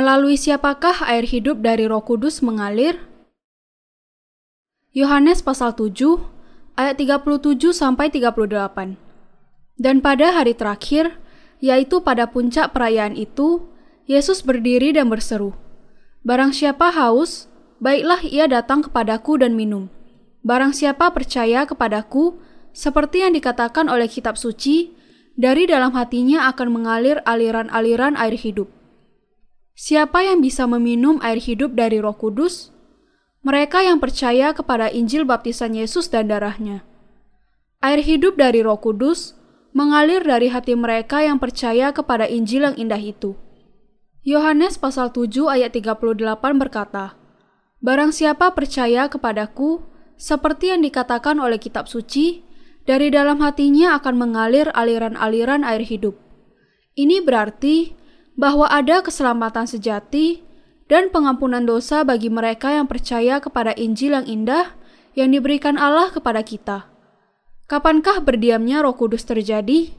Melalui siapakah air hidup dari Roh Kudus mengalir? Yohanes pasal 7 ayat 37 sampai 38. Dan pada hari terakhir, yaitu pada puncak perayaan itu, Yesus berdiri dan berseru, Barang siapa haus, baiklah ia datang kepadaku dan minum. Barang siapa percaya kepadaku, seperti yang dikatakan oleh kitab suci, dari dalam hatinya akan mengalir aliran-aliran air hidup. Siapa yang bisa meminum air hidup dari roh kudus? Mereka yang percaya kepada Injil baptisan Yesus dan darahnya. Air hidup dari roh kudus mengalir dari hati mereka yang percaya kepada Injil yang indah itu. Yohanes pasal 7 ayat 38 berkata, Barang siapa percaya kepadaku, seperti yang dikatakan oleh kitab suci, dari dalam hatinya akan mengalir aliran-aliran air hidup. Ini berarti bahwa ada keselamatan sejati dan pengampunan dosa bagi mereka yang percaya kepada Injil yang indah yang diberikan Allah kepada kita. Kapankah berdiamnya Roh Kudus terjadi?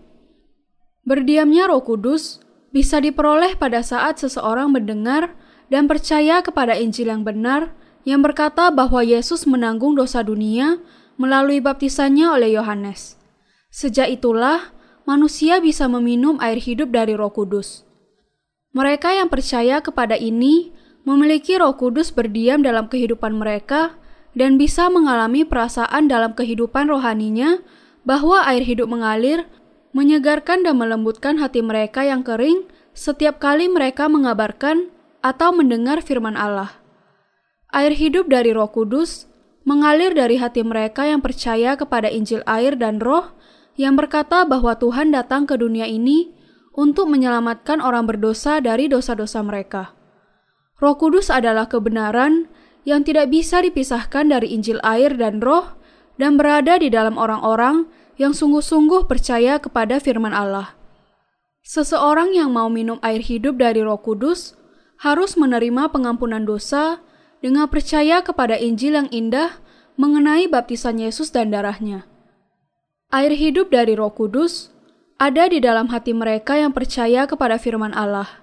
Berdiamnya Roh Kudus bisa diperoleh pada saat seseorang mendengar dan percaya kepada Injil yang benar yang berkata bahwa Yesus menanggung dosa dunia melalui baptisannya oleh Yohanes. Sejak itulah manusia bisa meminum air hidup dari Roh Kudus. Mereka yang percaya kepada ini memiliki Roh Kudus berdiam dalam kehidupan mereka dan bisa mengalami perasaan dalam kehidupan rohaninya bahwa air hidup mengalir menyegarkan dan melembutkan hati mereka yang kering setiap kali mereka mengabarkan atau mendengar firman Allah. Air hidup dari Roh Kudus mengalir dari hati mereka yang percaya kepada Injil air dan Roh yang berkata bahwa Tuhan datang ke dunia ini untuk menyelamatkan orang berdosa dari dosa-dosa mereka. Roh Kudus adalah kebenaran yang tidak bisa dipisahkan dari Injil air dan Roh dan berada di dalam orang-orang yang sungguh-sungguh percaya kepada firman Allah. Seseorang yang mau minum air hidup dari Roh Kudus harus menerima pengampunan dosa dengan percaya kepada Injil yang indah mengenai baptisan Yesus dan darahnya. Air hidup dari Roh Kudus ada di dalam hati mereka yang percaya kepada firman Allah.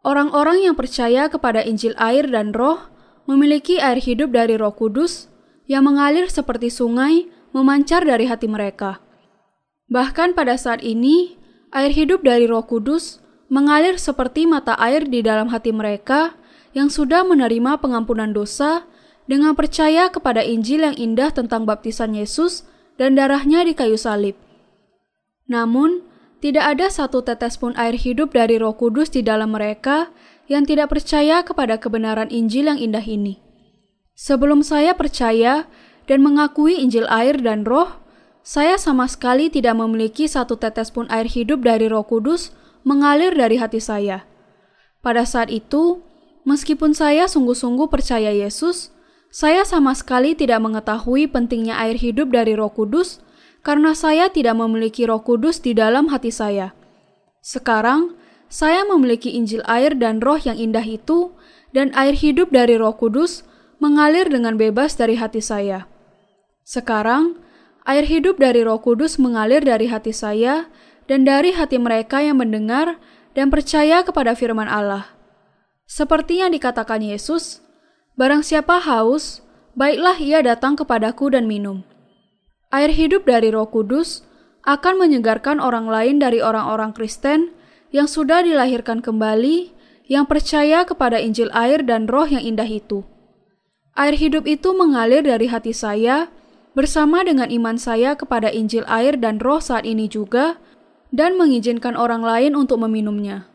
Orang-orang yang percaya kepada Injil air dan Roh memiliki air hidup dari Roh Kudus yang mengalir seperti sungai memancar dari hati mereka. Bahkan pada saat ini, air hidup dari Roh Kudus mengalir seperti mata air di dalam hati mereka yang sudah menerima pengampunan dosa dengan percaya kepada Injil yang indah tentang baptisan Yesus dan darahnya di kayu salib. Namun, tidak ada satu tetes pun air hidup dari Roh Kudus di dalam mereka yang tidak percaya kepada kebenaran Injil yang indah ini. Sebelum saya percaya dan mengakui Injil air dan roh, saya sama sekali tidak memiliki satu tetes pun air hidup dari roh kudus mengalir dari hati saya. Pada saat itu, meskipun saya sungguh-sungguh percaya Yesus, saya sama sekali tidak mengetahui pentingnya air hidup dari roh kudus karena saya tidak memiliki roh kudus di dalam hati saya. Sekarang, saya memiliki Injil air dan roh yang indah itu, dan air hidup dari roh kudus mengalir dengan bebas dari hati saya. Sekarang, air hidup dari Roh Kudus mengalir dari hati saya dan dari hati mereka yang mendengar dan percaya kepada firman Allah. Seperti yang dikatakan Yesus, barang siapa haus, baiklah ia datang kepadaku dan minum. Air hidup dari Roh Kudus akan menyegarkan orang lain dari orang-orang Kristen yang sudah dilahirkan kembali, yang percaya kepada Injil air dan Roh yang indah itu. Air hidup itu mengalir dari hati saya bersama dengan iman saya kepada Injil air dan roh saat ini juga, dan mengizinkan orang lain untuk meminumnya.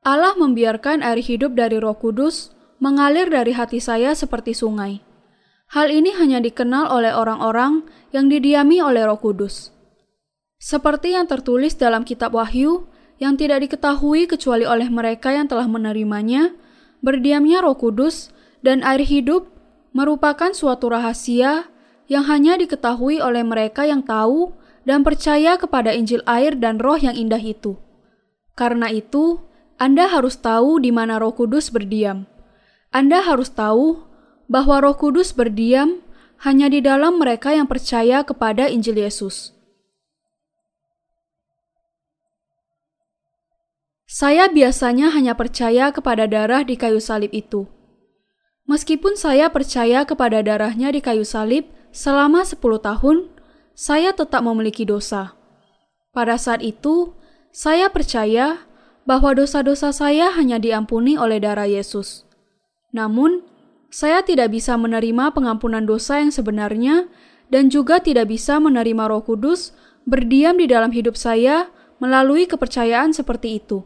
Allah membiarkan air hidup dari roh kudus mengalir dari hati saya seperti sungai. Hal ini hanya dikenal oleh orang-orang yang didiami oleh roh kudus. Seperti yang tertulis dalam kitab Wahyu, yang tidak diketahui kecuali oleh mereka yang telah menerimanya, berdiamnya roh kudus dan air hidup merupakan suatu rahasia yang hanya diketahui oleh mereka yang tahu dan percaya kepada Injil air dan roh yang indah itu. Karena itu, Anda harus tahu di mana Roh Kudus berdiam. Anda harus tahu bahwa Roh Kudus berdiam hanya di dalam mereka yang percaya kepada Injil Yesus. Saya biasanya hanya percaya kepada darah di kayu salib itu. Meskipun saya percaya kepada darahnya di kayu salib selama 10 tahun, saya tetap memiliki dosa. Pada saat itu, saya percaya bahwa dosa-dosa saya hanya diampuni oleh darah Yesus. Namun, saya tidak bisa menerima pengampunan dosa yang sebenarnya dan juga tidak bisa menerima Roh Kudus berdiam di dalam hidup saya melalui kepercayaan seperti itu.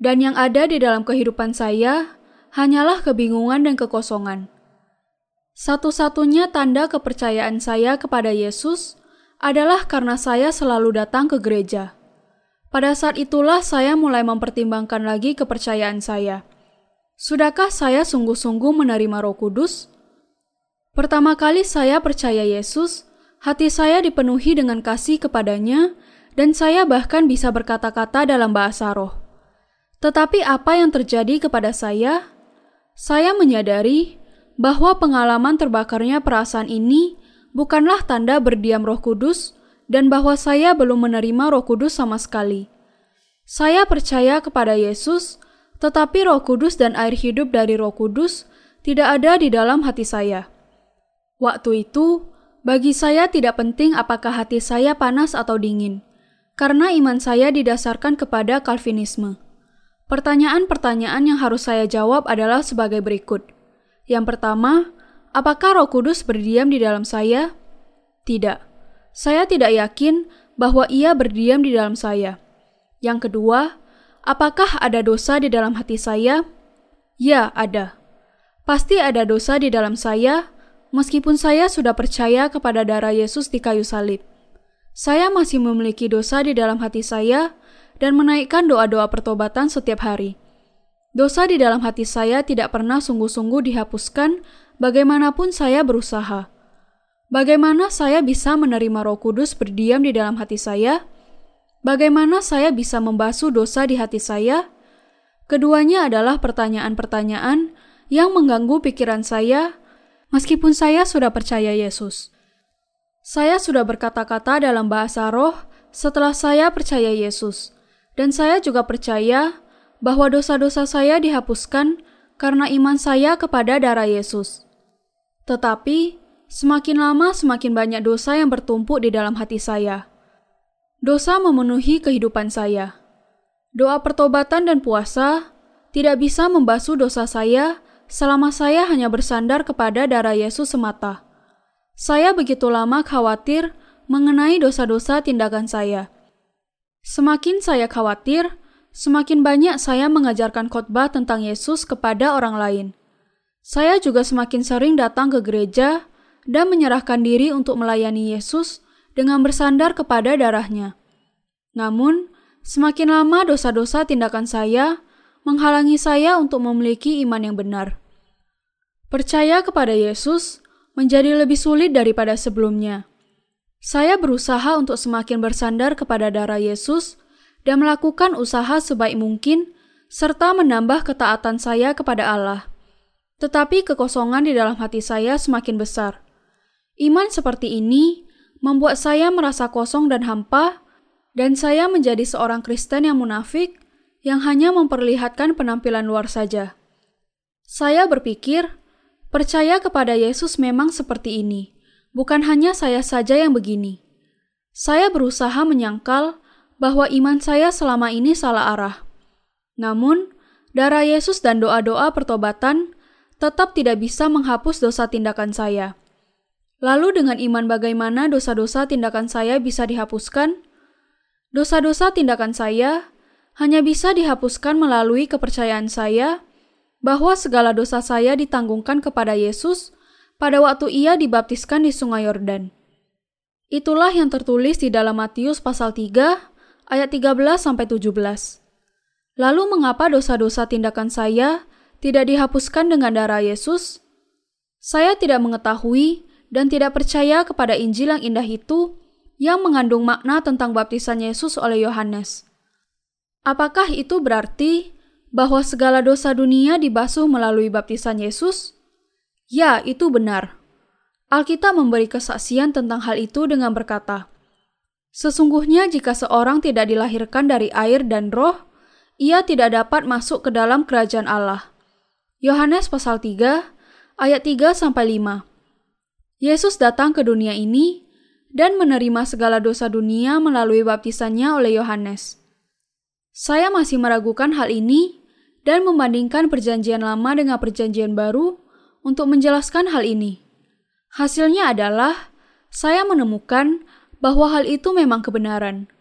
Dan yang ada di dalam kehidupan saya hanyalah kebingungan dan kekosongan. Satu-satunya tanda kepercayaan saya kepada Yesus adalah karena saya selalu datang ke gereja. Pada saat itulah saya mulai mempertimbangkan lagi kepercayaan saya. Sudahkah saya sungguh-sungguh menerima Roh Kudus? Pertama kali saya percaya Yesus, hati saya dipenuhi dengan kasih kepadanya, dan saya bahkan bisa berkata-kata dalam bahasa roh. Tetapi apa yang terjadi kepada saya? Saya menyadari bahwa pengalaman terbakarnya perasaan ini bukanlah tanda berdiam Roh Kudus dan bahwa saya belum menerima Roh Kudus sama sekali. Saya percaya kepada Yesus, tetapi Roh Kudus dan air hidup dari Roh Kudus tidak ada di dalam hati saya. Waktu itu, bagi saya tidak penting apakah hati saya panas atau dingin, karena iman saya didasarkan kepada Calvinisme. Pertanyaan-pertanyaan yang harus saya jawab adalah sebagai berikut. Yang pertama, apakah Roh Kudus berdiam di dalam saya? Tidak. Saya tidak yakin bahwa Ia berdiam di dalam saya. Yang kedua, apakah ada dosa di dalam hati saya? Ya, ada. Pasti ada dosa di dalam saya, meskipun saya sudah percaya kepada darah Yesus di kayu salib. Saya masih memiliki dosa di dalam hati saya, dan menaikkan doa-doa pertobatan setiap hari. Dosa di dalam hati saya tidak pernah sungguh-sungguh dihapuskan, bagaimanapun saya berusaha. Bagaimana saya bisa menerima Roh Kudus berdiam di dalam hati saya? Bagaimana saya bisa membasuh dosa di hati saya? Keduanya adalah pertanyaan-pertanyaan yang mengganggu pikiran saya, meskipun saya sudah percaya Yesus. Saya sudah berkata-kata dalam bahasa roh setelah saya percaya Yesus. Dan saya juga percaya bahwa dosa-dosa saya dihapuskan karena iman saya kepada darah Yesus. Tetapi, semakin lama semakin banyak dosa yang bertumpuk di dalam hati saya. Dosa memenuhi kehidupan saya. Doa pertobatan dan puasa tidak bisa membasuh dosa saya selama saya hanya bersandar kepada darah Yesus semata. Saya begitu lama khawatir mengenai dosa-dosa tindakan saya Semakin saya khawatir, semakin banyak saya mengajarkan khotbah tentang Yesus kepada orang lain. Saya juga semakin sering datang ke gereja dan menyerahkan diri untuk melayani Yesus dengan bersandar kepada darahnya. Namun, semakin lama dosa-dosa tindakan saya menghalangi saya untuk memiliki iman yang benar. Percaya kepada Yesus menjadi lebih sulit daripada sebelumnya. Saya berusaha untuk semakin bersandar kepada darah Yesus dan melakukan usaha sebaik mungkin serta menambah ketaatan saya kepada Allah. Tetapi kekosongan di dalam hati saya semakin besar. Iman seperti ini membuat saya merasa kosong dan hampa, dan saya menjadi seorang Kristen yang munafik yang hanya memperlihatkan penampilan luar saja. Saya berpikir, percaya kepada Yesus memang seperti ini bukan hanya saya saja yang begini. Saya berusaha menyangkal bahwa iman saya selama ini salah arah. Namun, darah Yesus dan doa-doa pertobatan tetap tidak bisa menghapus dosa tindakan saya. Lalu dengan iman bagaimana dosa-dosa tindakan saya bisa dihapuskan? Dosa-dosa tindakan saya hanya bisa dihapuskan melalui kepercayaan saya bahwa segala dosa saya ditanggungkan kepada Yesus pada waktu ia dibaptiskan di Sungai Yordan. Itulah yang tertulis di dalam Matius pasal 3 ayat 13 sampai 17. Lalu mengapa dosa-dosa tindakan saya tidak dihapuskan dengan darah Yesus? Saya tidak mengetahui dan tidak percaya kepada Injil yang indah itu yang mengandung makna tentang baptisan Yesus oleh Yohanes. Apakah itu berarti bahwa segala dosa dunia dibasuh melalui baptisan Yesus? Ya, itu benar. Alkitab memberi kesaksian tentang hal itu dengan berkata, Sesungguhnya jika seorang tidak dilahirkan dari air dan roh, ia tidak dapat masuk ke dalam kerajaan Allah. Yohanes pasal 3 ayat 3 sampai 5. Yesus datang ke dunia ini dan menerima segala dosa dunia melalui baptisannya oleh Yohanes. Saya masih meragukan hal ini dan membandingkan perjanjian lama dengan perjanjian baru untuk menjelaskan hal ini. Hasilnya adalah saya menemukan bahwa hal itu memang kebenaran.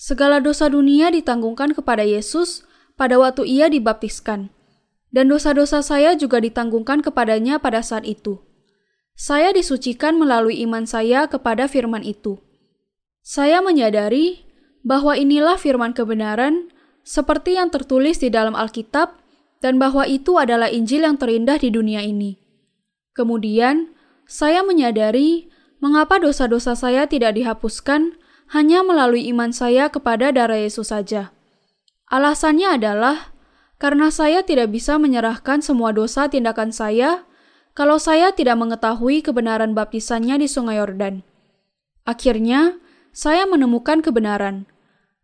Segala dosa dunia ditanggungkan kepada Yesus pada waktu ia dibaptiskan dan dosa-dosa saya juga ditanggungkan kepadanya pada saat itu. Saya disucikan melalui iman saya kepada firman itu. Saya menyadari bahwa inilah firman kebenaran seperti yang tertulis di dalam Alkitab dan bahwa itu adalah Injil yang terindah di dunia ini. Kemudian, saya menyadari mengapa dosa-dosa saya tidak dihapuskan hanya melalui iman saya kepada darah Yesus saja. Alasannya adalah karena saya tidak bisa menyerahkan semua dosa tindakan saya kalau saya tidak mengetahui kebenaran baptisannya di Sungai Yordan. Akhirnya, saya menemukan kebenaran.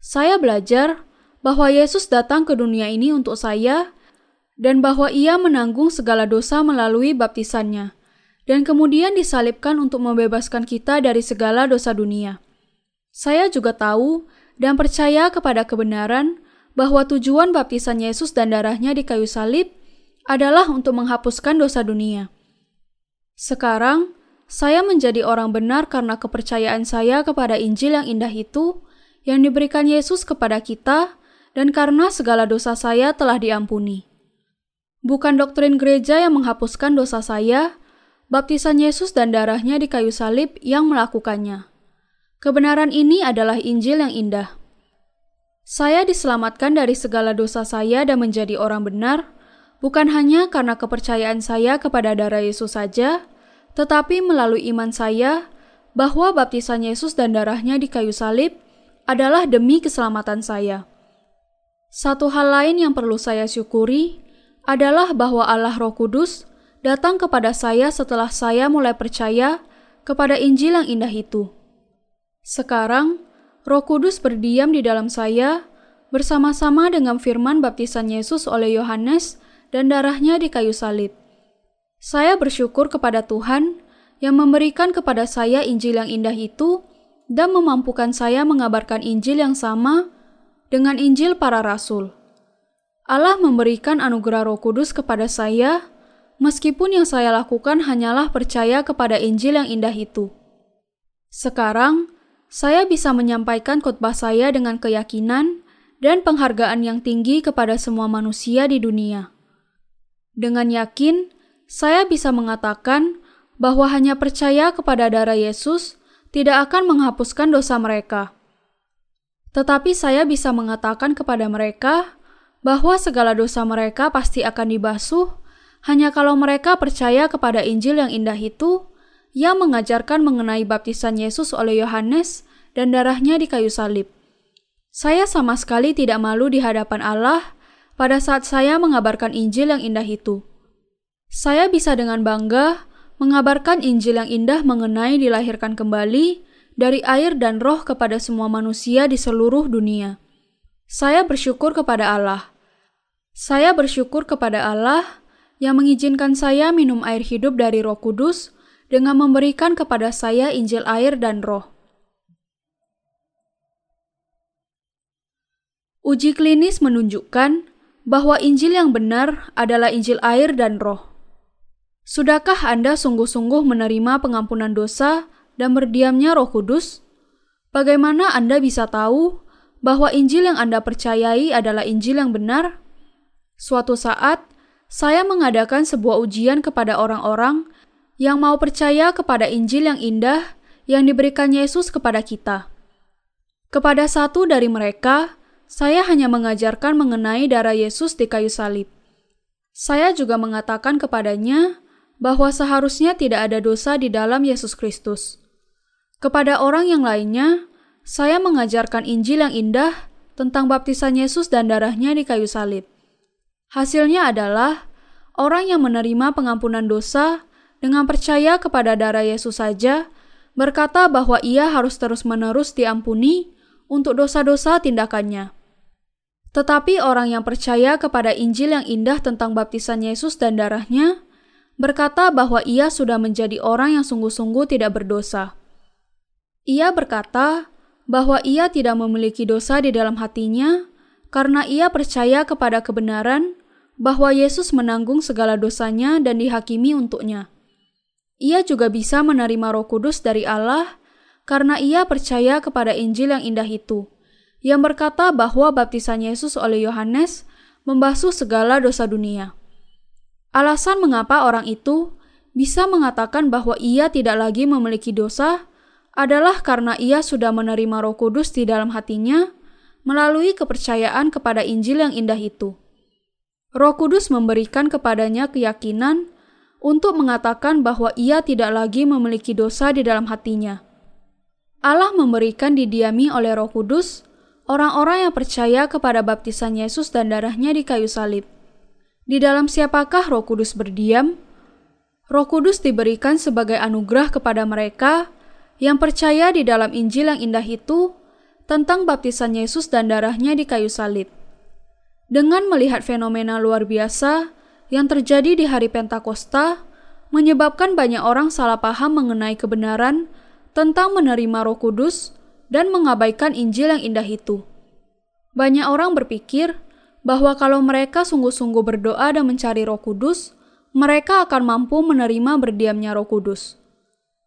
Saya belajar bahwa Yesus datang ke dunia ini untuk saya dan bahwa ia menanggung segala dosa melalui baptisannya dan kemudian disalibkan untuk membebaskan kita dari segala dosa dunia. Saya juga tahu dan percaya kepada kebenaran bahwa tujuan baptisan Yesus dan darahnya di kayu salib adalah untuk menghapuskan dosa dunia. Sekarang, saya menjadi orang benar karena kepercayaan saya kepada Injil yang indah itu yang diberikan Yesus kepada kita dan karena segala dosa saya telah diampuni. Bukan doktrin gereja yang menghapuskan dosa saya, baptisan Yesus dan darahnya di kayu salib yang melakukannya. Kebenaran ini adalah Injil yang indah. Saya diselamatkan dari segala dosa saya dan menjadi orang benar, bukan hanya karena kepercayaan saya kepada darah Yesus saja, tetapi melalui iman saya bahwa baptisan Yesus dan darahnya di kayu salib adalah demi keselamatan saya. Satu hal lain yang perlu saya syukuri adalah bahwa Allah Roh Kudus datang kepada saya setelah saya mulai percaya kepada Injil yang indah itu. Sekarang, Roh Kudus berdiam di dalam saya bersama-sama dengan firman baptisan Yesus oleh Yohanes dan darahnya di kayu salib. Saya bersyukur kepada Tuhan yang memberikan kepada saya Injil yang indah itu dan memampukan saya mengabarkan Injil yang sama dengan Injil para rasul. Allah memberikan anugerah Roh Kudus kepada saya, meskipun yang saya lakukan hanyalah percaya kepada Injil yang indah itu. Sekarang, saya bisa menyampaikan khotbah saya dengan keyakinan dan penghargaan yang tinggi kepada semua manusia di dunia. Dengan yakin, saya bisa mengatakan bahwa hanya percaya kepada darah Yesus tidak akan menghapuskan dosa mereka. Tetapi saya bisa mengatakan kepada mereka bahwa segala dosa mereka pasti akan dibasuh hanya kalau mereka percaya kepada Injil yang indah itu yang mengajarkan mengenai baptisan Yesus oleh Yohanes dan darahnya di kayu salib. Saya sama sekali tidak malu di hadapan Allah pada saat saya mengabarkan Injil yang indah itu. Saya bisa dengan bangga mengabarkan Injil yang indah mengenai dilahirkan kembali dari air dan roh kepada semua manusia di seluruh dunia. Saya bersyukur kepada Allah. Saya bersyukur kepada Allah yang mengizinkan saya minum air hidup dari Roh Kudus dengan memberikan kepada saya Injil air dan roh. Uji klinis menunjukkan bahwa Injil yang benar adalah Injil air dan roh. Sudahkah Anda sungguh-sungguh menerima pengampunan dosa dan berdiamnya roh kudus? Bagaimana Anda bisa tahu bahwa Injil yang Anda percayai adalah Injil yang benar? Suatu saat, saya mengadakan sebuah ujian kepada orang-orang yang mau percaya kepada Injil yang indah yang diberikan Yesus kepada kita. Kepada satu dari mereka, saya hanya mengajarkan mengenai darah Yesus di kayu salib. Saya juga mengatakan kepadanya bahwa seharusnya tidak ada dosa di dalam Yesus Kristus. Kepada orang yang lainnya, saya mengajarkan Injil yang indah tentang baptisan Yesus dan darahnya di kayu salib. Hasilnya adalah orang yang menerima pengampunan dosa dengan percaya kepada darah Yesus saja, berkata bahwa ia harus terus-menerus diampuni untuk dosa-dosa tindakannya. Tetapi orang yang percaya kepada Injil yang indah tentang baptisan Yesus dan darahnya, berkata bahwa ia sudah menjadi orang yang sungguh-sungguh tidak berdosa. Ia berkata bahwa ia tidak memiliki dosa di dalam hatinya karena ia percaya kepada kebenaran bahwa Yesus menanggung segala dosanya dan dihakimi untuknya. Ia juga bisa menerima Roh Kudus dari Allah karena ia percaya kepada Injil yang indah itu yang berkata bahwa baptisan Yesus oleh Yohanes membasuh segala dosa dunia. Alasan mengapa orang itu bisa mengatakan bahwa ia tidak lagi memiliki dosa adalah karena ia sudah menerima Roh Kudus di dalam hatinya melalui kepercayaan kepada Injil yang indah itu. Roh Kudus memberikan kepadanya keyakinan untuk mengatakan bahwa ia tidak lagi memiliki dosa di dalam hatinya. Allah memberikan didiami oleh Roh Kudus orang-orang yang percaya kepada baptisan Yesus dan darahnya di kayu salib. Di dalam siapakah Roh Kudus berdiam? Roh Kudus diberikan sebagai anugerah kepada mereka yang percaya di dalam Injil yang indah itu tentang baptisan Yesus dan darahnya di kayu salib. Dengan melihat fenomena luar biasa yang terjadi di hari Pentakosta, menyebabkan banyak orang salah paham mengenai kebenaran tentang menerima Roh Kudus dan mengabaikan Injil yang indah itu. Banyak orang berpikir bahwa kalau mereka sungguh-sungguh berdoa dan mencari Roh Kudus, mereka akan mampu menerima berdiamnya Roh Kudus.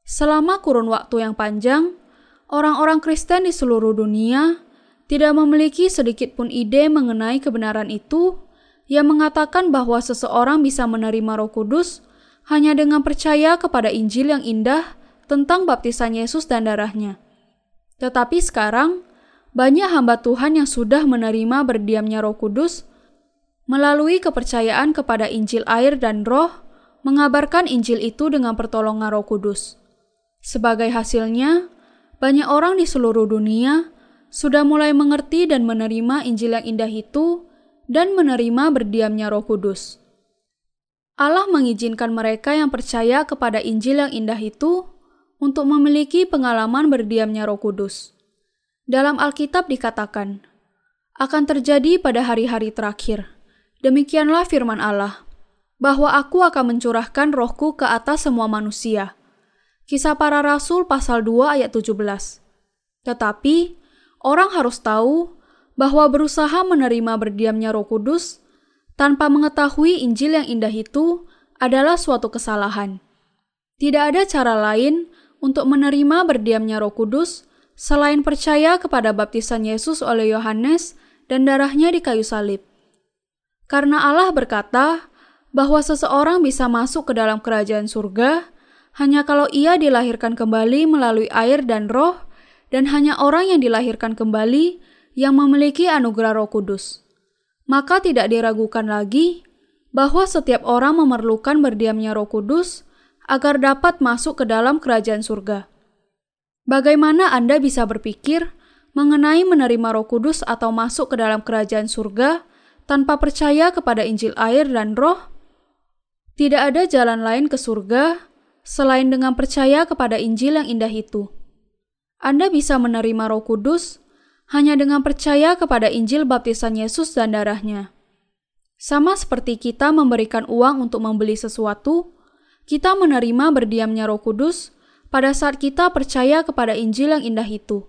Selama kurun waktu yang panjang, orang-orang Kristen di seluruh dunia tidak memiliki sedikit pun ide mengenai kebenaran itu yang mengatakan bahwa seseorang bisa menerima Roh Kudus hanya dengan percaya kepada Injil yang indah tentang baptisan Yesus dan darahnya. Tetapi sekarang, banyak hamba Tuhan yang sudah menerima berdiamnya Roh Kudus melalui kepercayaan kepada Injil air dan Roh, mengabarkan Injil itu dengan pertolongan Roh Kudus. Sebagai hasilnya, banyak orang di seluruh dunia sudah mulai mengerti dan menerima Injil yang indah itu dan menerima berdiamnya Roh Kudus. Allah mengizinkan mereka yang percaya kepada Injil yang indah itu untuk memiliki pengalaman berdiamnya Roh Kudus. Dalam Alkitab dikatakan, akan terjadi pada hari-hari terakhir. Demikianlah firman Allah, bahwa aku akan mencurahkan rohku ke atas semua manusia. Kisah para Rasul pasal 2 ayat 17. Tetapi, orang harus tahu bahwa berusaha menerima berdiamnya roh kudus tanpa mengetahui Injil yang indah itu adalah suatu kesalahan. Tidak ada cara lain untuk menerima berdiamnya Roh Kudus selain percaya kepada baptisan Yesus oleh Yohanes dan darahnya di kayu salib. Karena Allah berkata bahwa seseorang bisa masuk ke dalam kerajaan surga hanya kalau ia dilahirkan kembali melalui air dan roh dan hanya orang yang dilahirkan kembali yang memiliki anugerah Roh Kudus. Maka tidak diragukan lagi bahwa setiap orang memerlukan berdiamnya Roh Kudus agar dapat masuk ke dalam kerajaan surga. Bagaimana Anda bisa berpikir mengenai menerima Roh Kudus atau masuk ke dalam kerajaan surga tanpa percaya kepada Injil air dan Roh? Tidak ada jalan lain ke surga selain dengan percaya kepada Injil yang indah itu. Anda bisa menerima Roh Kudus hanya dengan percaya kepada Injil baptisan Yesus dan darahnya. Sama seperti kita memberikan uang untuk membeli sesuatu, kita menerima berdiamnya Roh Kudus pada saat kita percaya kepada Injil yang indah itu.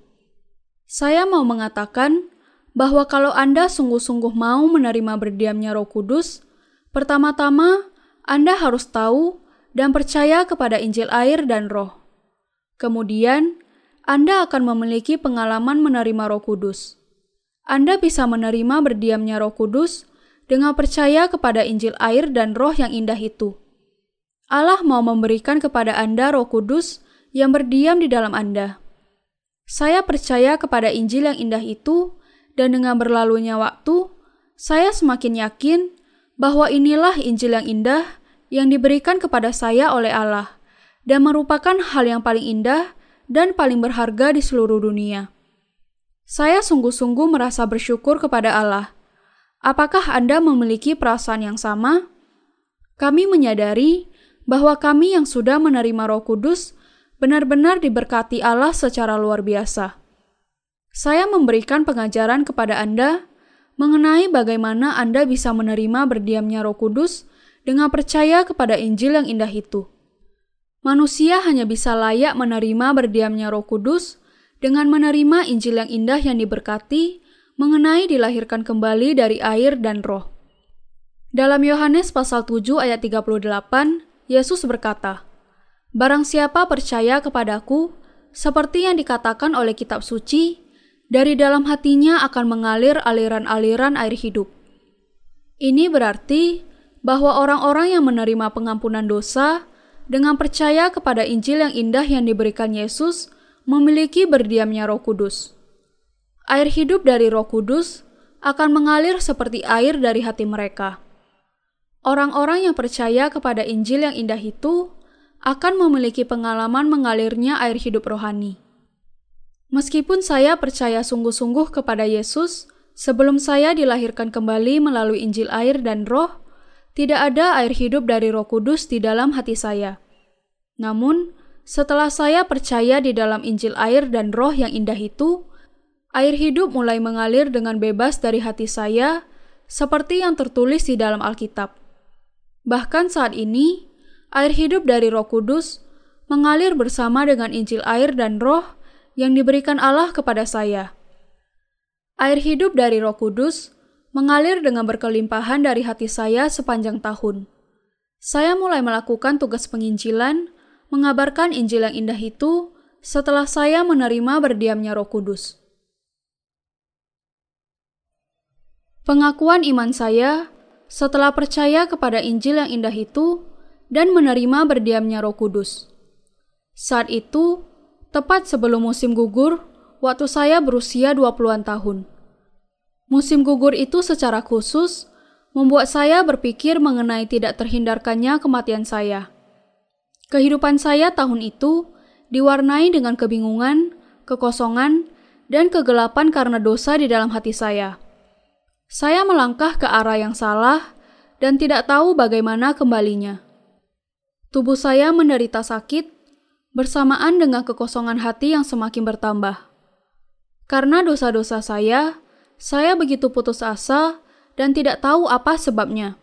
Saya mau mengatakan bahwa kalau Anda sungguh-sungguh mau menerima berdiamnya Roh Kudus, pertama-tama Anda harus tahu dan percaya kepada Injil air dan Roh. Kemudian, Anda akan memiliki pengalaman menerima Roh Kudus. Anda bisa menerima berdiamnya Roh Kudus dengan percaya kepada Injil air dan Roh yang indah itu. Allah mau memberikan kepada Anda Roh Kudus yang berdiam di dalam Anda. Saya percaya kepada Injil yang indah itu, dan dengan berlalunya waktu, saya semakin yakin bahwa inilah Injil yang indah yang diberikan kepada saya oleh Allah, dan merupakan hal yang paling indah dan paling berharga di seluruh dunia. Saya sungguh-sungguh merasa bersyukur kepada Allah. Apakah Anda memiliki perasaan yang sama? Kami menyadari bahwa kami yang sudah menerima Roh Kudus benar-benar diberkati Allah secara luar biasa. Saya memberikan pengajaran kepada Anda mengenai bagaimana Anda bisa menerima berdiamnya Roh Kudus dengan percaya kepada Injil yang indah itu. Manusia hanya bisa layak menerima berdiamnya Roh Kudus dengan menerima Injil yang indah yang diberkati mengenai dilahirkan kembali dari air dan roh. Dalam Yohanes pasal 7 ayat 38, Yesus berkata, Barang siapa percaya kepadaku, seperti yang dikatakan oleh kitab suci, dari dalam hatinya akan mengalir aliran-aliran air hidup. Ini berarti bahwa orang-orang yang menerima pengampunan dosa dengan percaya kepada Injil yang indah yang diberikan Yesus memiliki berdiamnya Roh Kudus. Air hidup dari Roh Kudus akan mengalir seperti air dari hati mereka. Orang-orang yang percaya kepada Injil yang indah itu akan memiliki pengalaman mengalirnya air hidup rohani. Meskipun saya percaya sungguh-sungguh kepada Yesus, sebelum saya dilahirkan kembali melalui Injil air dan roh, tidak ada air hidup dari roh kudus di dalam hati saya. Namun, setelah saya percaya di dalam Injil air dan roh yang indah itu, air hidup mulai mengalir dengan bebas dari hati saya, seperti yang tertulis di dalam Alkitab. Bahkan saat ini, air hidup dari Roh Kudus mengalir bersama dengan Injil air dan Roh yang diberikan Allah kepada saya. Air hidup dari Roh Kudus mengalir dengan berkelimpahan dari hati saya sepanjang tahun. Saya mulai melakukan tugas penginjilan, mengabarkan Injil yang indah itu setelah saya menerima berdiamnya Roh Kudus. Pengakuan iman saya setelah percaya kepada Injil yang indah itu dan menerima berdiamnya Roh Kudus. Saat itu, tepat sebelum musim gugur, waktu saya berusia 20-an tahun. Musim gugur itu secara khusus membuat saya berpikir mengenai tidak terhindarkannya kematian saya. Kehidupan saya tahun itu diwarnai dengan kebingungan, kekosongan, dan kegelapan karena dosa di dalam hati saya. Saya melangkah ke arah yang salah dan tidak tahu bagaimana kembalinya. Tubuh saya menderita sakit bersamaan dengan kekosongan hati yang semakin bertambah. Karena dosa-dosa saya, saya begitu putus asa dan tidak tahu apa sebabnya.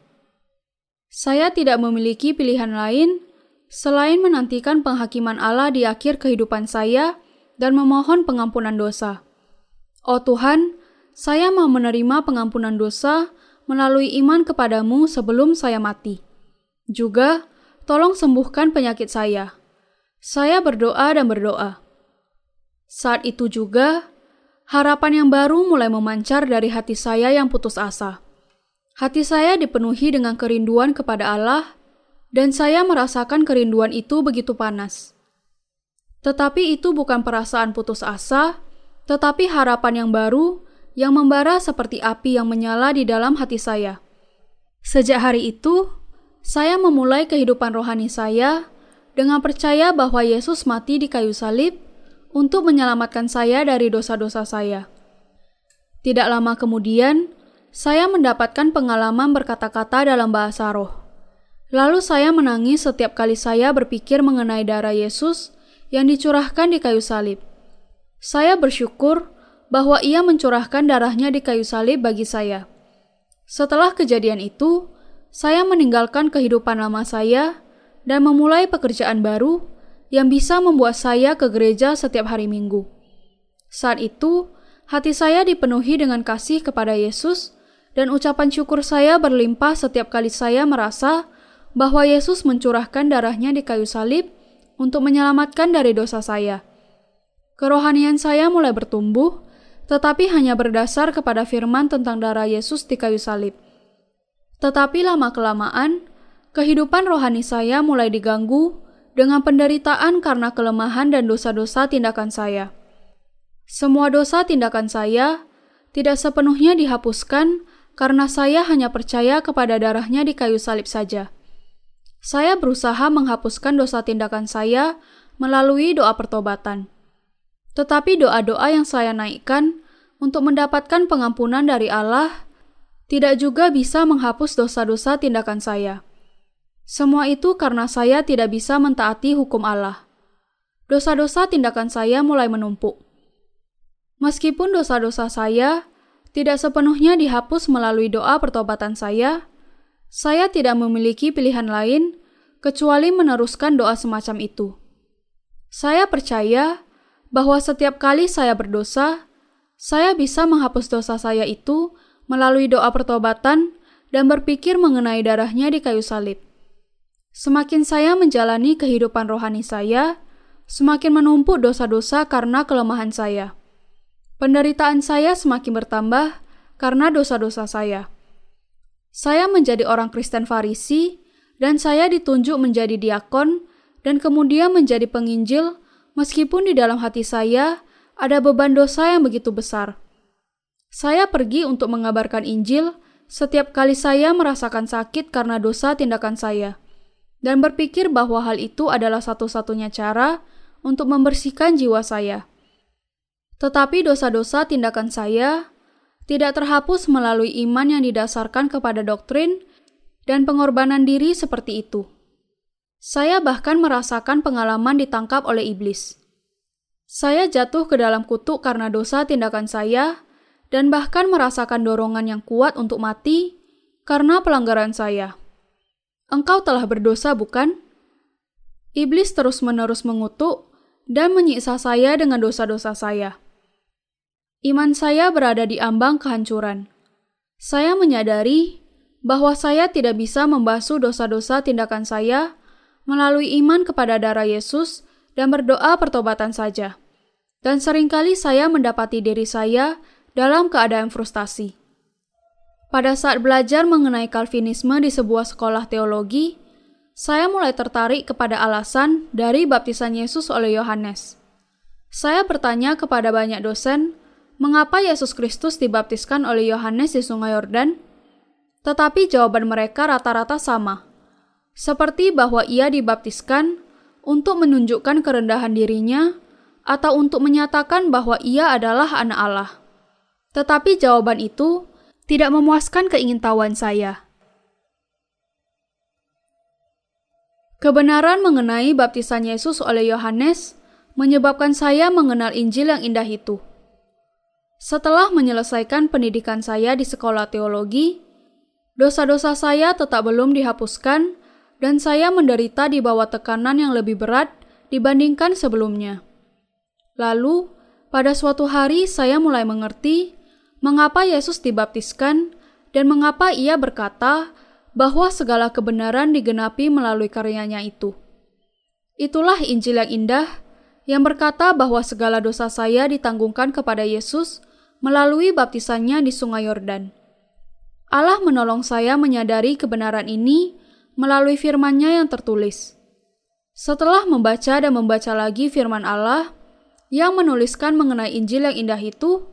Saya tidak memiliki pilihan lain selain menantikan penghakiman Allah di akhir kehidupan saya dan memohon pengampunan dosa. Oh Tuhan, saya mau menerima pengampunan dosa melalui iman kepadamu sebelum saya mati. Juga, tolong sembuhkan penyakit saya. Saya berdoa dan berdoa. Saat itu juga, harapan yang baru mulai memancar dari hati saya yang putus asa. Hati saya dipenuhi dengan kerinduan kepada Allah, dan saya merasakan kerinduan itu begitu panas. Tetapi itu bukan perasaan putus asa, tetapi harapan yang baru yang membara seperti api yang menyala di dalam hati saya. Sejak hari itu, saya memulai kehidupan rohani saya dengan percaya bahwa Yesus mati di kayu salib untuk menyelamatkan saya dari dosa-dosa saya. Tidak lama kemudian, saya mendapatkan pengalaman berkata-kata dalam bahasa roh. Lalu saya menangis setiap kali saya berpikir mengenai darah Yesus yang dicurahkan di kayu salib. Saya bersyukur bahwa ia mencurahkan darahnya di kayu salib bagi saya. Setelah kejadian itu, saya meninggalkan kehidupan lama saya dan memulai pekerjaan baru yang bisa membuat saya ke gereja setiap hari Minggu. Saat itu, hati saya dipenuhi dengan kasih kepada Yesus, dan ucapan syukur saya berlimpah setiap kali saya merasa bahwa Yesus mencurahkan darahnya di kayu salib untuk menyelamatkan dari dosa saya. Kerohanian saya mulai bertumbuh, tetapi hanya berdasar kepada firman tentang darah Yesus di kayu salib. Tetapi lama-kelamaan, kehidupan rohani saya mulai diganggu dengan penderitaan karena kelemahan dan dosa-dosa tindakan saya. Semua dosa tindakan saya tidak sepenuhnya dihapuskan karena saya hanya percaya kepada darahnya di kayu salib saja. Saya berusaha menghapuskan dosa tindakan saya melalui doa pertobatan. Tetapi doa-doa yang saya naikkan untuk mendapatkan pengampunan dari Allah tidak juga bisa menghapus dosa-dosa tindakan saya. Semua itu karena saya tidak bisa mentaati hukum Allah. Dosa-dosa tindakan saya mulai menumpuk. Meskipun dosa-dosa saya tidak sepenuhnya dihapus melalui doa pertobatan saya, saya tidak memiliki pilihan lain kecuali meneruskan doa semacam itu. Saya percaya bahwa setiap kali saya berdosa, saya bisa menghapus dosa saya itu melalui doa pertobatan dan berpikir mengenai darahnya di kayu salib. Semakin saya menjalani kehidupan rohani saya, semakin menumpuk dosa-dosa karena kelemahan saya. Penderitaan saya semakin bertambah karena dosa-dosa saya. Saya menjadi orang Kristen Farisi, dan saya ditunjuk menjadi diakon dan kemudian menjadi penginjil, meskipun di dalam hati saya ada beban dosa yang begitu besar. Saya pergi untuk mengabarkan Injil setiap kali saya merasakan sakit karena dosa tindakan saya, dan berpikir bahwa hal itu adalah satu-satunya cara untuk membersihkan jiwa saya. Tetapi dosa-dosa tindakan saya tidak terhapus melalui iman yang didasarkan kepada doktrin dan pengorbanan diri seperti itu. Saya bahkan merasakan pengalaman ditangkap oleh iblis. Saya jatuh ke dalam kutuk karena dosa tindakan saya, dan bahkan merasakan dorongan yang kuat untuk mati karena pelanggaran saya. Engkau telah berdosa, bukan? Iblis terus-menerus mengutuk dan menyiksa saya dengan dosa-dosa saya. Iman saya berada di ambang kehancuran. Saya menyadari bahwa saya tidak bisa membasuh dosa-dosa tindakan saya melalui iman kepada darah Yesus dan berdoa pertobatan saja. Dan sering kali saya mendapati diri saya dalam keadaan frustasi. Pada saat belajar mengenai Calvinisme di sebuah sekolah teologi, saya mulai tertarik kepada alasan dari baptisan Yesus oleh Yohanes. Saya bertanya kepada banyak dosen mengapa Yesus Kristus dibaptiskan oleh Yohanes di Sungai Yordan? Tetapi jawaban mereka rata-rata sama, seperti bahwa ia dibaptiskan untuk menunjukkan kerendahan dirinya atau untuk menyatakan bahwa ia adalah anak Allah. Tetapi jawaban itu tidak memuaskan keingintahuan saya. Kebenaran mengenai baptisan Yesus oleh Yohanes menyebabkan saya mengenal Injil yang indah itu. Setelah menyelesaikan pendidikan saya di sekolah teologi, dosa-dosa saya tetap belum dihapuskan dan saya menderita di bawah tekanan yang lebih berat dibandingkan sebelumnya. Lalu, pada suatu hari saya mulai mengerti mengapa Yesus dibaptiskan dan mengapa ia berkata bahwa segala kebenaran digenapi melalui karyanya itu. Itulah Injil yang indah yang berkata bahwa segala dosa saya ditanggungkan kepada Yesus melalui baptisannya di Sungai Yordan. Allah menolong saya menyadari kebenaran ini melalui firman-Nya yang tertulis. Setelah membaca dan membaca lagi firman Allah yang menuliskan mengenai Injil yang indah itu,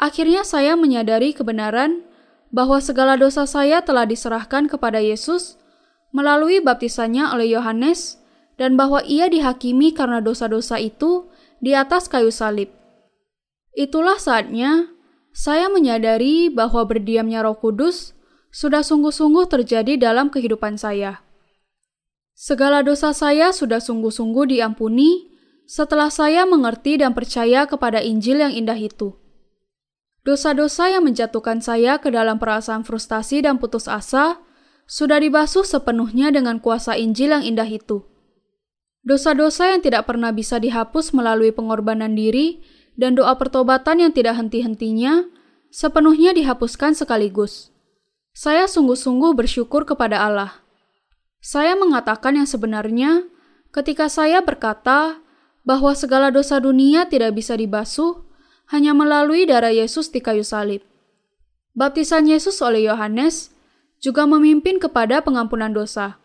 akhirnya saya menyadari kebenaran bahwa segala dosa saya telah diserahkan kepada Yesus melalui baptisannya oleh Yohanes dan bahwa ia dihakimi karena dosa-dosa itu di atas kayu salib. Itulah saatnya saya menyadari bahwa berdiamnya Roh Kudus sudah sungguh-sungguh terjadi dalam kehidupan saya. Segala dosa saya sudah sungguh-sungguh diampuni setelah saya mengerti dan percaya kepada Injil yang indah itu. Dosa-dosa yang menjatuhkan saya ke dalam perasaan frustasi dan putus asa sudah dibasuh sepenuhnya dengan kuasa Injil yang indah itu. Dosa-dosa yang tidak pernah bisa dihapus melalui pengorbanan diri dan doa pertobatan yang tidak henti-hentinya sepenuhnya dihapuskan sekaligus. Saya sungguh-sungguh bersyukur kepada Allah. Saya mengatakan yang sebenarnya ketika saya berkata bahwa segala dosa dunia tidak bisa dibasuh hanya melalui darah Yesus di kayu salib. Baptisan Yesus oleh Yohanes juga memimpin kepada pengampunan dosa.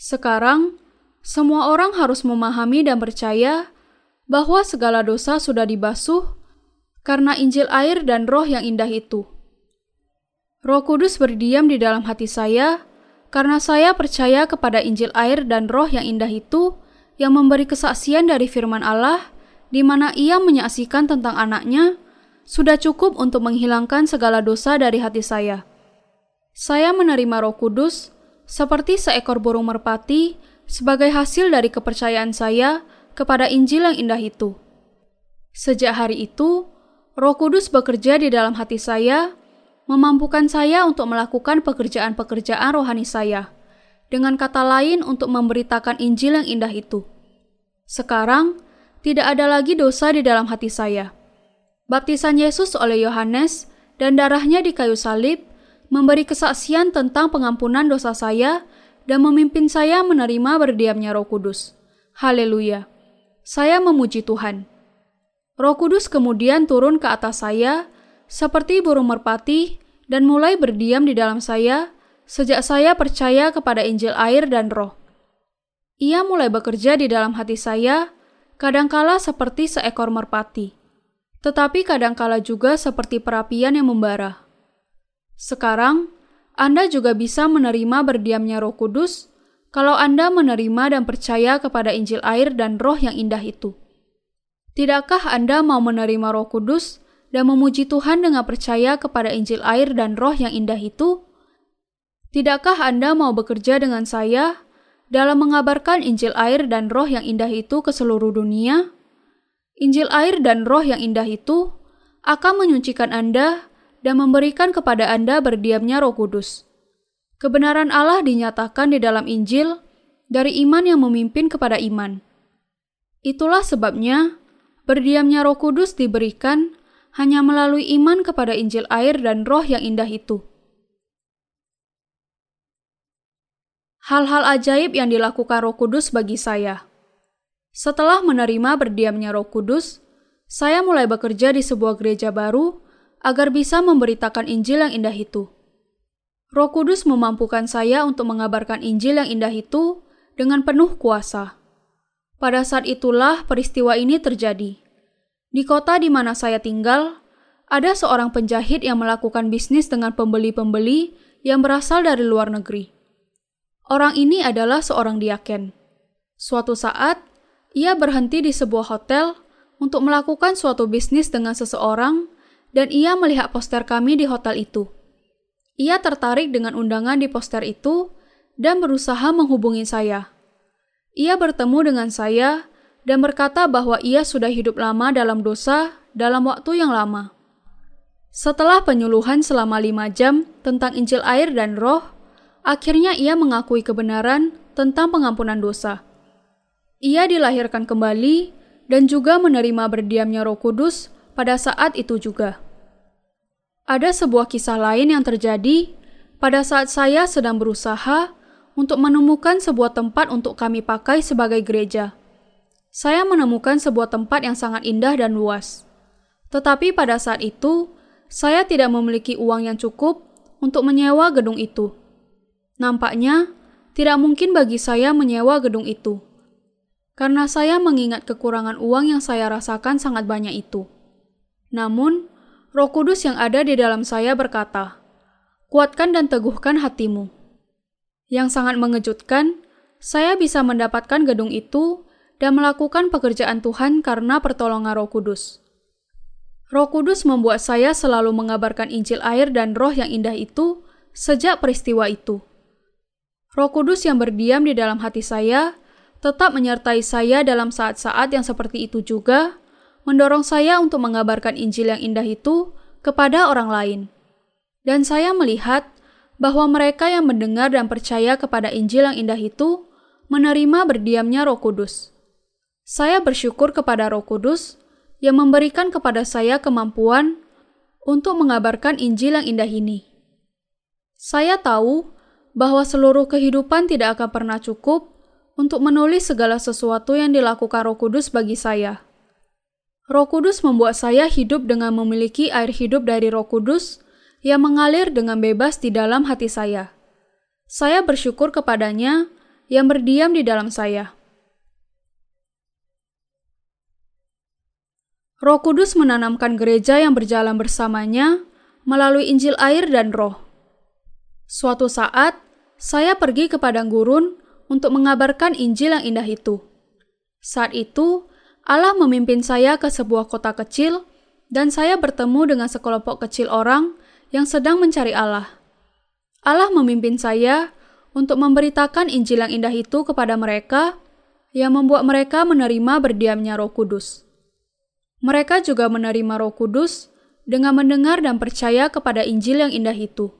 Sekarang, semua orang harus memahami dan percaya bahwa segala dosa sudah dibasuh karena Injil air dan roh yang indah itu. Roh Kudus berdiam di dalam hati saya karena saya percaya kepada Injil air dan roh yang indah itu yang memberi kesaksian dari firman Allah di mana ia menyaksikan tentang anaknya sudah cukup untuk menghilangkan segala dosa dari hati saya. Saya menerima roh kudus seperti seekor burung merpati sebagai hasil dari kepercayaan saya kepada Injil yang indah itu. Sejak hari itu, Roh Kudus bekerja di dalam hati saya, memampukan saya untuk melakukan pekerjaan-pekerjaan rohani saya. Dengan kata lain, untuk memberitakan Injil yang indah itu. Sekarang, tidak ada lagi dosa di dalam hati saya. Baptisan Yesus oleh Yohanes dan darahnya di kayu salib memberi kesaksian tentang pengampunan dosa saya dan memimpin saya menerima berdiamnya Roh Kudus. Haleluya! Saya memuji Tuhan. Roh Kudus kemudian turun ke atas saya seperti burung merpati dan mulai berdiam di dalam saya sejak saya percaya kepada Injil air dan Roh. Ia mulai bekerja di dalam hati saya, kadangkala seperti seekor merpati, tetapi kadangkala juga seperti perapian yang membara. Sekarang, Anda juga bisa menerima berdiamnya Roh Kudus kalau Anda menerima dan percaya kepada Injil air dan Roh yang indah itu. Tidakkah Anda mau menerima Roh Kudus dan memuji Tuhan dengan percaya kepada Injil air dan Roh yang indah itu? Tidakkah Anda mau bekerja dengan saya dalam mengabarkan Injil air dan Roh yang indah itu ke seluruh dunia? Injil air dan Roh yang indah itu akan menyucikan Anda dan memberikan kepada Anda berdiamnya Roh Kudus. Kebenaran Allah dinyatakan di dalam Injil dari iman yang memimpin kepada iman. Itulah sebabnya berdiamnya Roh Kudus diberikan hanya melalui iman kepada Injil air dan Roh yang indah itu. Hal-hal ajaib yang dilakukan Roh Kudus bagi saya. Setelah menerima berdiamnya Roh Kudus, saya mulai bekerja di sebuah gereja baru agar bisa memberitakan Injil yang indah itu. Roh Kudus memampukan saya untuk mengabarkan Injil yang indah itu dengan penuh kuasa. Pada saat itulah peristiwa ini terjadi. Di kota di mana saya tinggal, ada seorang penjahit yang melakukan bisnis dengan pembeli-pembeli yang berasal dari luar negeri. Orang ini adalah seorang diaken. Suatu saat, ia berhenti di sebuah hotel untuk melakukan suatu bisnis dengan seseorang, dan ia melihat poster kami di hotel itu. Ia tertarik dengan undangan di poster itu dan berusaha menghubungi saya. Ia bertemu dengan saya dan berkata bahwa ia sudah hidup lama dalam dosa dalam waktu yang lama. Setelah penyuluhan selama lima jam tentang Injil air dan roh, Akhirnya ia mengakui kebenaran tentang pengampunan dosa. Ia dilahirkan kembali dan juga menerima berdiamnya Roh Kudus pada saat itu juga. Ada sebuah kisah lain yang terjadi pada saat saya sedang berusaha untuk menemukan sebuah tempat untuk kami pakai sebagai gereja. Saya menemukan sebuah tempat yang sangat indah dan luas. Tetapi pada saat itu, saya tidak memiliki uang yang cukup untuk menyewa gedung itu. Nampaknya tidak mungkin bagi saya menyewa gedung itu, karena saya mengingat kekurangan uang yang saya rasakan sangat banyak itu. Namun, Roh Kudus yang ada di dalam saya berkata, "Kuatkan dan teguhkan hatimu." Yang sangat mengejutkan, saya bisa mendapatkan gedung itu dan melakukan pekerjaan Tuhan karena pertolongan Roh Kudus. Roh Kudus membuat saya selalu mengabarkan Injil air dan Roh yang indah itu sejak peristiwa itu. Roh Kudus yang berdiam di dalam hati saya tetap menyertai saya dalam saat-saat yang seperti itu juga, mendorong saya untuk mengabarkan Injil yang indah itu kepada orang lain. Dan saya melihat bahwa mereka yang mendengar dan percaya kepada Injil yang indah itu menerima berdiamnya Roh Kudus. Saya bersyukur kepada Roh Kudus yang memberikan kepada saya kemampuan untuk mengabarkan Injil yang indah ini. Saya tahu bahwa seluruh kehidupan tidak akan pernah cukup untuk menulis segala sesuatu yang dilakukan Roh Kudus bagi saya. Roh Kudus membuat saya hidup dengan memiliki air hidup dari Roh Kudus yang mengalir dengan bebas di dalam hati saya. Saya bersyukur kepadanya yang berdiam di dalam saya. Roh Kudus menanamkan gereja yang berjalan bersamanya melalui Injil air dan Roh. Suatu saat, saya pergi ke padang gurun untuk mengabarkan Injil yang indah itu. Saat itu, Allah memimpin saya ke sebuah kota kecil, dan saya bertemu dengan sekelompok kecil orang yang sedang mencari Allah. Allah memimpin saya untuk memberitakan Injil yang indah itu kepada mereka, yang membuat mereka menerima berdiamnya Roh Kudus. Mereka juga menerima Roh Kudus dengan mendengar dan percaya kepada Injil yang indah itu.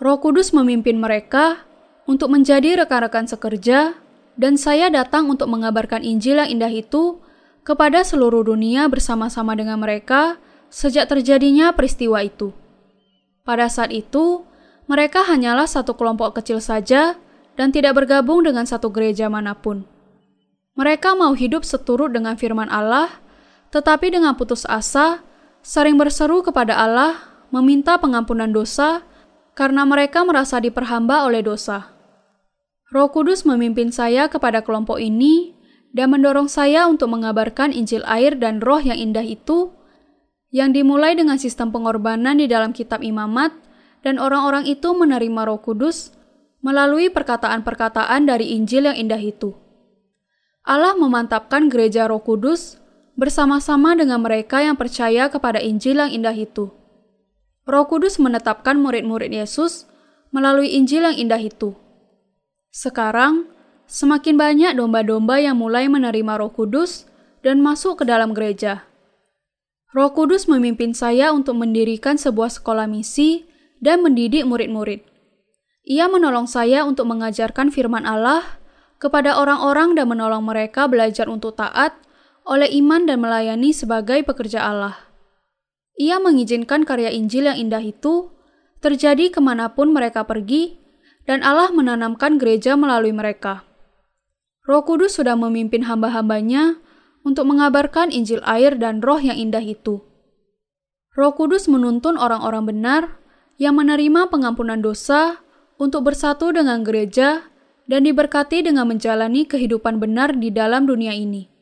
Roh Kudus memimpin mereka untuk menjadi rekan-rekan sekerja, dan saya datang untuk mengabarkan Injil yang indah itu kepada seluruh dunia bersama-sama dengan mereka sejak terjadinya peristiwa itu. Pada saat itu, mereka hanyalah satu kelompok kecil saja dan tidak bergabung dengan satu gereja mana pun. Mereka mau hidup seturut dengan firman Allah, tetapi dengan putus asa, sering berseru kepada Allah, meminta pengampunan dosa, karena mereka merasa diperhamba oleh dosa. Roh Kudus memimpin saya kepada kelompok ini dan mendorong saya untuk mengabarkan Injil air dan roh yang indah itu, yang dimulai dengan sistem pengorbanan di dalam kitab imamat, dan orang-orang itu menerima Roh Kudus melalui perkataan-perkataan dari Injil yang indah itu. Allah memantapkan gereja Roh Kudus bersama-sama dengan mereka yang percaya kepada Injil yang indah itu. Roh Kudus menetapkan murid-murid Yesus melalui Injil yang indah itu. Sekarang, semakin banyak domba-domba yang mulai menerima Roh Kudus dan masuk ke dalam gereja. Roh Kudus memimpin saya untuk mendirikan sebuah sekolah misi dan mendidik murid-murid. Ia menolong saya untuk mengajarkan firman Allah kepada orang-orang dan menolong mereka belajar untuk taat oleh iman dan melayani sebagai pekerja Allah. Ia mengizinkan karya Injil yang indah itu terjadi ke mana pun mereka pergi, dan Allah menanamkan gereja melalui mereka. Roh Kudus sudah memimpin hamba-hambanya untuk mengabarkan Injil air dan roh yang indah itu. Roh Kudus menuntun orang-orang benar yang menerima pengampunan dosa untuk bersatu dengan gereja dan diberkati dengan menjalani kehidupan benar di dalam dunia ini.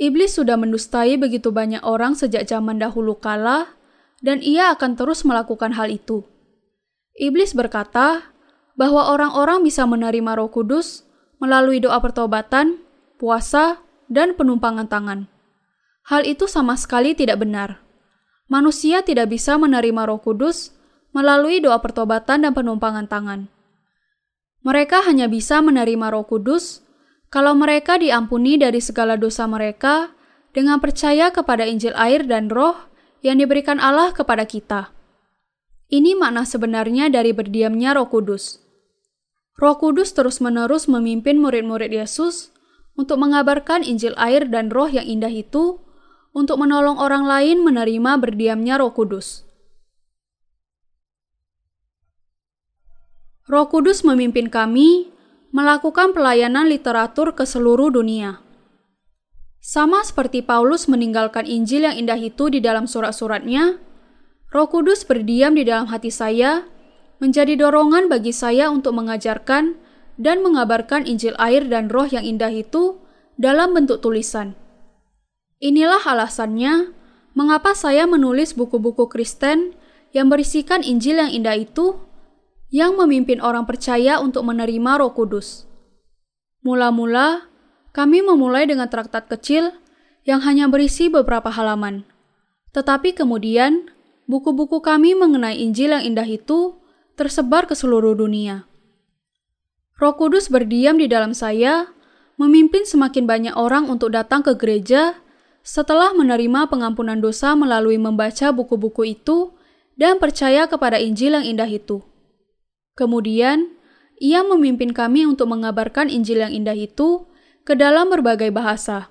Iblis sudah mendustai begitu banyak orang sejak zaman dahulu kala, dan ia akan terus melakukan hal itu. Iblis berkata bahwa orang-orang bisa menerima Roh Kudus melalui doa pertobatan, puasa, dan penumpangan tangan. Hal itu sama sekali tidak benar manusia tidak bisa menerima Roh Kudus melalui doa pertobatan dan penumpangan tangan. Mereka hanya bisa menerima Roh Kudus kalau mereka diampuni dari segala dosa mereka dengan percaya kepada Injil air dan Roh yang diberikan Allah kepada kita. Ini makna sebenarnya dari berdiamnya Roh Kudus. Roh Kudus terus-menerus memimpin murid-murid Yesus untuk mengabarkan Injil air dan Roh yang indah itu untuk menolong orang lain menerima berdiamnya Roh Kudus. Roh Kudus memimpin kami melakukan pelayanan literatur ke seluruh dunia. Sama seperti Paulus meninggalkan Injil yang indah itu di dalam surat-suratnya, Roh Kudus berdiam di dalam hati saya, menjadi dorongan bagi saya untuk mengajarkan dan mengabarkan Injil air dan roh yang indah itu dalam bentuk tulisan. Inilah alasannya mengapa saya menulis buku-buku Kristen yang berisikan Injil yang indah itu yang memimpin orang percaya untuk menerima Roh Kudus. Mula-mula, kami memulai dengan traktat kecil yang hanya berisi beberapa halaman. Tetapi kemudian, buku-buku kami mengenai Injil yang indah itu tersebar ke seluruh dunia. Roh Kudus berdiam di dalam saya, memimpin semakin banyak orang untuk datang ke gereja setelah menerima pengampunan dosa melalui membaca buku-buku itu dan percaya kepada Injil yang indah itu. Kemudian, ia memimpin kami untuk mengabarkan Injil yang indah itu ke dalam berbagai bahasa.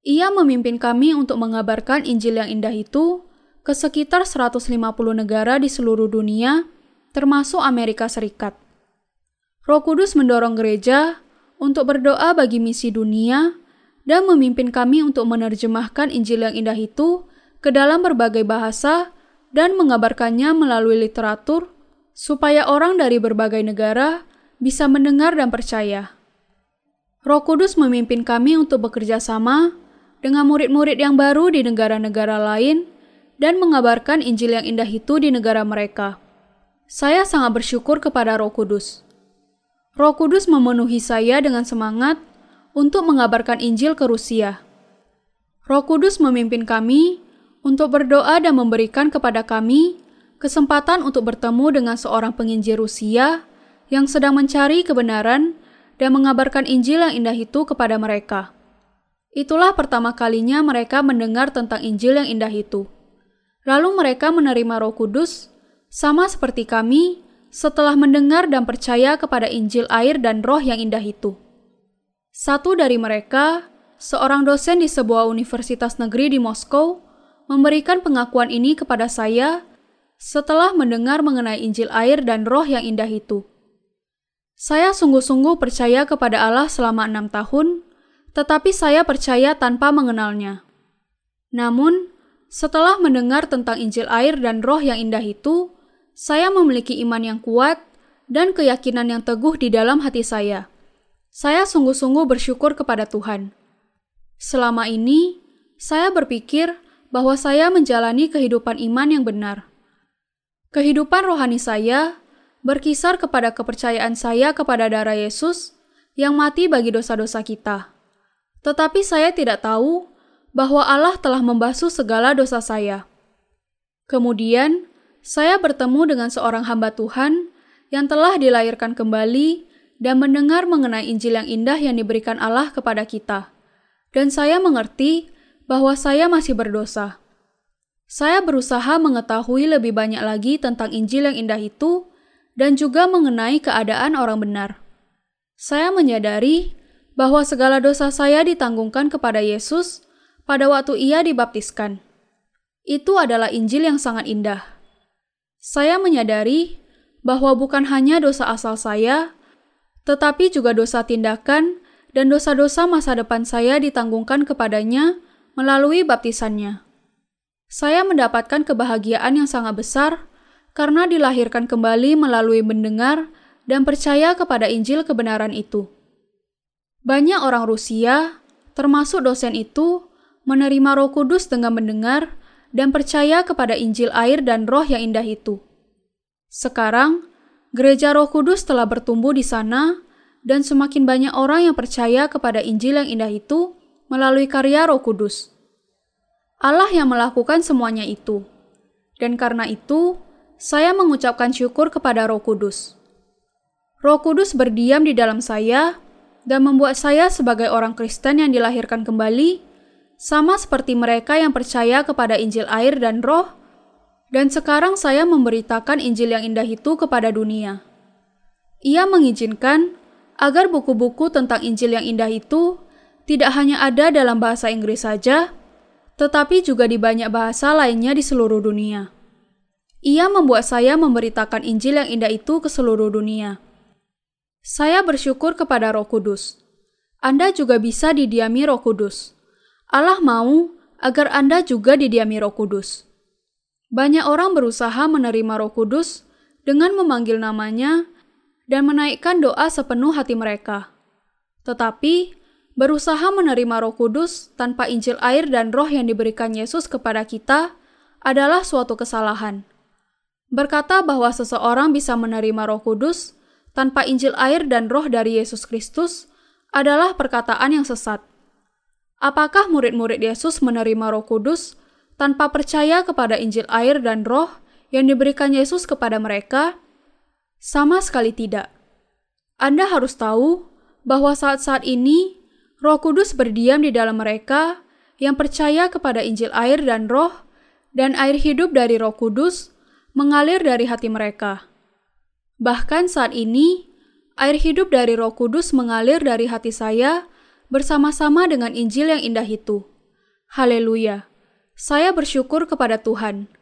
Ia memimpin kami untuk mengabarkan Injil yang indah itu ke sekitar 150 negara di seluruh dunia, termasuk Amerika Serikat. Roh Kudus mendorong gereja untuk berdoa bagi misi dunia dan memimpin kami untuk menerjemahkan Injil yang indah itu ke dalam berbagai bahasa dan mengabarkannya melalui literatur supaya orang dari berbagai negara bisa mendengar dan percaya. Roh Kudus memimpin kami untuk bekerja sama dengan murid-murid yang baru di negara-negara lain dan mengabarkan Injil yang indah itu di negara mereka. Saya sangat bersyukur kepada Roh Kudus. Roh Kudus memenuhi saya dengan semangat untuk mengabarkan Injil ke Rusia. Roh Kudus memimpin kami untuk berdoa dan memberikan kepada kami kesempatan untuk bertemu dengan seorang penginjil Rusia yang sedang mencari kebenaran dan mengabarkan Injil yang indah itu kepada mereka. Itulah pertama kalinya mereka mendengar tentang Injil yang indah itu. Lalu mereka menerima Roh Kudus, sama seperti kami, setelah mendengar dan percaya kepada Injil air dan Roh yang indah itu. Satu dari mereka, seorang dosen di sebuah universitas negeri di Moskow, memberikan pengakuan ini kepada saya setelah mendengar mengenai Injil air dan Roh yang indah itu. Saya sungguh-sungguh percaya kepada Allah selama enam tahun, tetapi saya percaya tanpa mengenalnya. Namun, setelah mendengar tentang Injil air dan Roh yang indah itu, saya memiliki iman yang kuat dan keyakinan yang teguh di dalam hati saya. Saya sungguh-sungguh bersyukur kepada Tuhan. Selama ini, saya berpikir bahwa saya menjalani kehidupan iman yang benar. Kehidupan rohani saya berkisar kepada kepercayaan saya kepada darah Yesus yang mati bagi dosa-dosa kita. Tetapi saya tidak tahu bahwa Allah telah membasuh segala dosa saya. Kemudian, saya bertemu dengan seorang hamba Tuhan yang telah dilahirkan kembali dan mendengar mengenai Injil yang indah yang diberikan Allah kepada kita. Dan saya mengerti bahwa saya masih berdosa. Saya berusaha mengetahui lebih banyak lagi tentang Injil yang indah itu dan juga mengenai keadaan orang benar. Saya menyadari bahwa segala dosa saya ditanggungkan kepada Yesus pada waktu ia dibaptiskan. Itu adalah Injil yang sangat indah. Saya menyadari bahwa bukan hanya dosa asal saya, tetapi juga dosa tindakan dan dosa-dosa masa depan saya ditanggungkan kepadanya melalui baptisannya. Saya mendapatkan kebahagiaan yang sangat besar karena dilahirkan kembali melalui mendengar dan percaya kepada Injil kebenaran itu. Banyak orang Rusia, termasuk dosen itu, menerima Roh Kudus dengan mendengar dan percaya kepada Injil air dan Roh yang indah itu. Sekarang, Gereja Roh Kudus telah bertumbuh di sana, dan semakin banyak orang yang percaya kepada Injil yang indah itu melalui karya Roh Kudus. Allah yang melakukan semuanya itu, dan karena itu saya mengucapkan syukur kepada Roh Kudus. Roh Kudus berdiam di dalam saya dan membuat saya sebagai orang Kristen yang dilahirkan kembali, sama seperti mereka yang percaya kepada Injil air dan Roh, dan sekarang saya memberitakan Injil yang indah itu kepada dunia. Ia mengizinkan agar buku-buku tentang Injil yang indah itu tidak hanya ada dalam bahasa Inggris saja, tetapi juga di banyak bahasa lainnya di seluruh dunia. Ia membuat saya memberitakan Injil yang indah itu ke seluruh dunia. Saya bersyukur kepada Roh Kudus. Anda juga bisa didiami Roh Kudus. Allah mau agar Anda juga didiami Roh Kudus. Banyak orang berusaha menerima Roh Kudus dengan memanggil namanya dan menaikkan doa sepenuh hati mereka. Tetapi, berusaha menerima Roh Kudus tanpa Injil air dan Roh yang diberikan Yesus kepada kita adalah suatu kesalahan. Berkata bahwa seseorang bisa menerima Roh Kudus tanpa Injil air dan Roh dari Yesus Kristus adalah perkataan yang sesat. Apakah murid-murid Yesus menerima Roh Kudus tanpa percaya kepada Injil air dan Roh yang diberikan Yesus kepada mereka? Sama sekali tidak. Anda harus tahu bahwa saat-saat ini Roh Kudus berdiam di dalam mereka yang percaya kepada Injil air dan Roh, dan air hidup dari Roh Kudus mengalir dari hati mereka. Bahkan saat ini, air hidup dari Roh Kudus mengalir dari hati saya bersama-sama dengan Injil yang indah itu. Haleluya! Saya bersyukur kepada Tuhan.